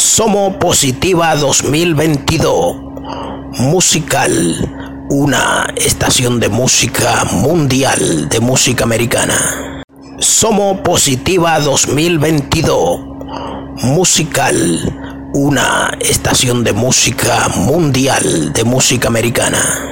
Somo Positiva 2022. Musical. Una estación de música mundial de música americana. Somo Positiva 2022. Musical. Una estación de música mundial de música americana.